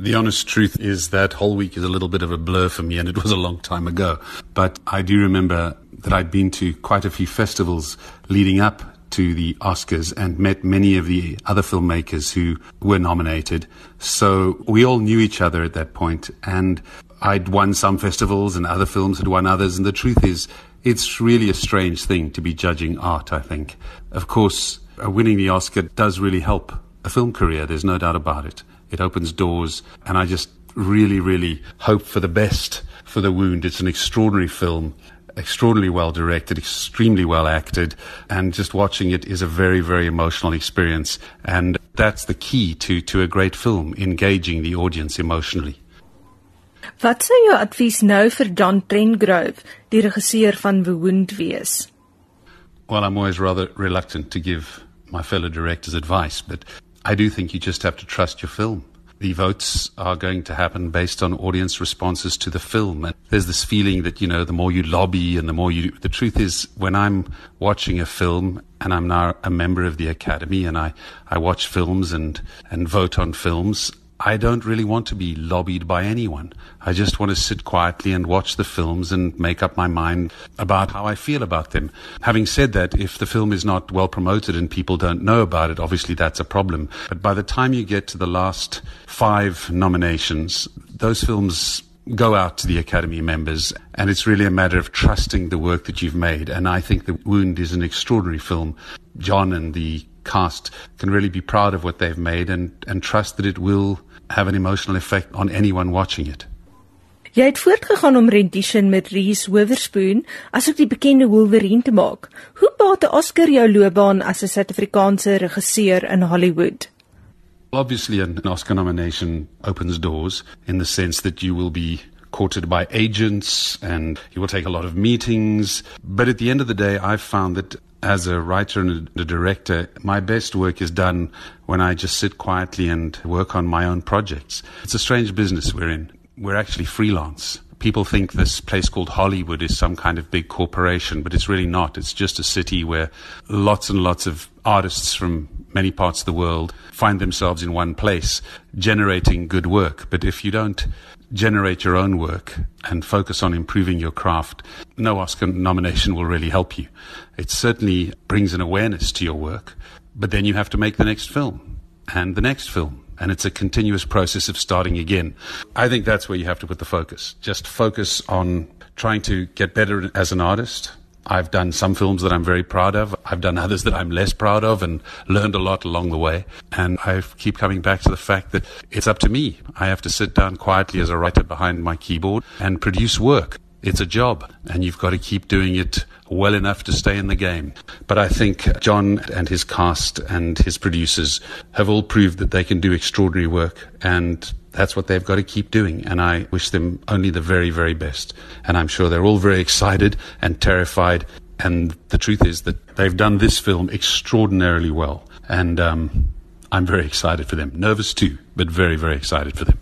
The honest truth is that whole week is a little bit of a blur for me, and it was a long time ago. But I do remember that I'd been to quite a few festivals leading up to the Oscars and met many of the other filmmakers who were nominated. So we all knew each other at that point, and I'd won some festivals and other films had won others. And the truth is, it's really a strange thing to be judging art, I think. Of course, winning the Oscar does really help a film career, there's no doubt about it. It opens doors, and I just really, really hope for the best for The Wound. It's an extraordinary film, extraordinarily well directed, extremely well acted, and just watching it is a very, very emotional experience. And that's the key to, to a great film, engaging the audience emotionally. Wat sou jou advies nou vir John Trengove, die regisseur van The Wound wees? Well, I'm always rather reluctant to give my fellow directors advice, but I do think you just have to trust your film. The votes are going to happen based on audience responses to the film. And there's this feeling that, you know, the more you lobby and the more you, the truth is when I'm watching a film and I'm now a member of the Academy and I, I watch films and, and vote on films, I don't really want to be lobbied by anyone. I just want to sit quietly and watch the films and make up my mind about how I feel about them. Having said that, if the film is not well promoted and people don't know about it, obviously that's a problem. But by the time you get to the last five nominations, those films go out to the Academy members, and it's really a matter of trusting the work that you've made. And I think The Wound is an extraordinary film. John and the cast can really be proud of what they've made and, and trust that it will have an emotional effect on anyone watching it. Jy het voortgegaan om rendition met Reese Witherspoon asook die bekende Wolverine te maak. Hoe baat 'n Oscar jou loopbaan as 'n Suid-Afrikaanse regisseur in Hollywood? Obviously an Oscar nomination opens doors in the sense that you will be courted by agents and you will take a lot of meetings, but at the end of the day I've found that as a writer and a director, my best work is done when I just sit quietly and work on my own projects. It's a strange business we're in. We're actually freelance. People think this place called Hollywood is some kind of big corporation, but it's really not. It's just a city where lots and lots of artists from many parts of the world find themselves in one place generating good work. But if you don't generate your own work and focus on improving your craft, no Oscar nomination will really help you. It certainly brings an awareness to your work, but then you have to make the next film and the next film. And it's a continuous process of starting again. I think that's where you have to put the focus. Just focus on trying to get better as an artist, I've done some films that I'm very proud of. I've done others that I'm less proud of and learned a lot along the way. And I keep coming back to the fact that it's up to me. I have to sit down quietly as a writer behind my keyboard and produce work. It's a job and you've got to keep doing it well enough to stay in the game. But I think John and his cast and his producers have all proved that they can do extraordinary work and that's what they've got to keep doing. And I wish them only the very, very best. And I'm sure they're all very excited and terrified. And the truth is that they've done this film extraordinarily well. And um, I'm very excited for them. Nervous too, but very, very excited for them.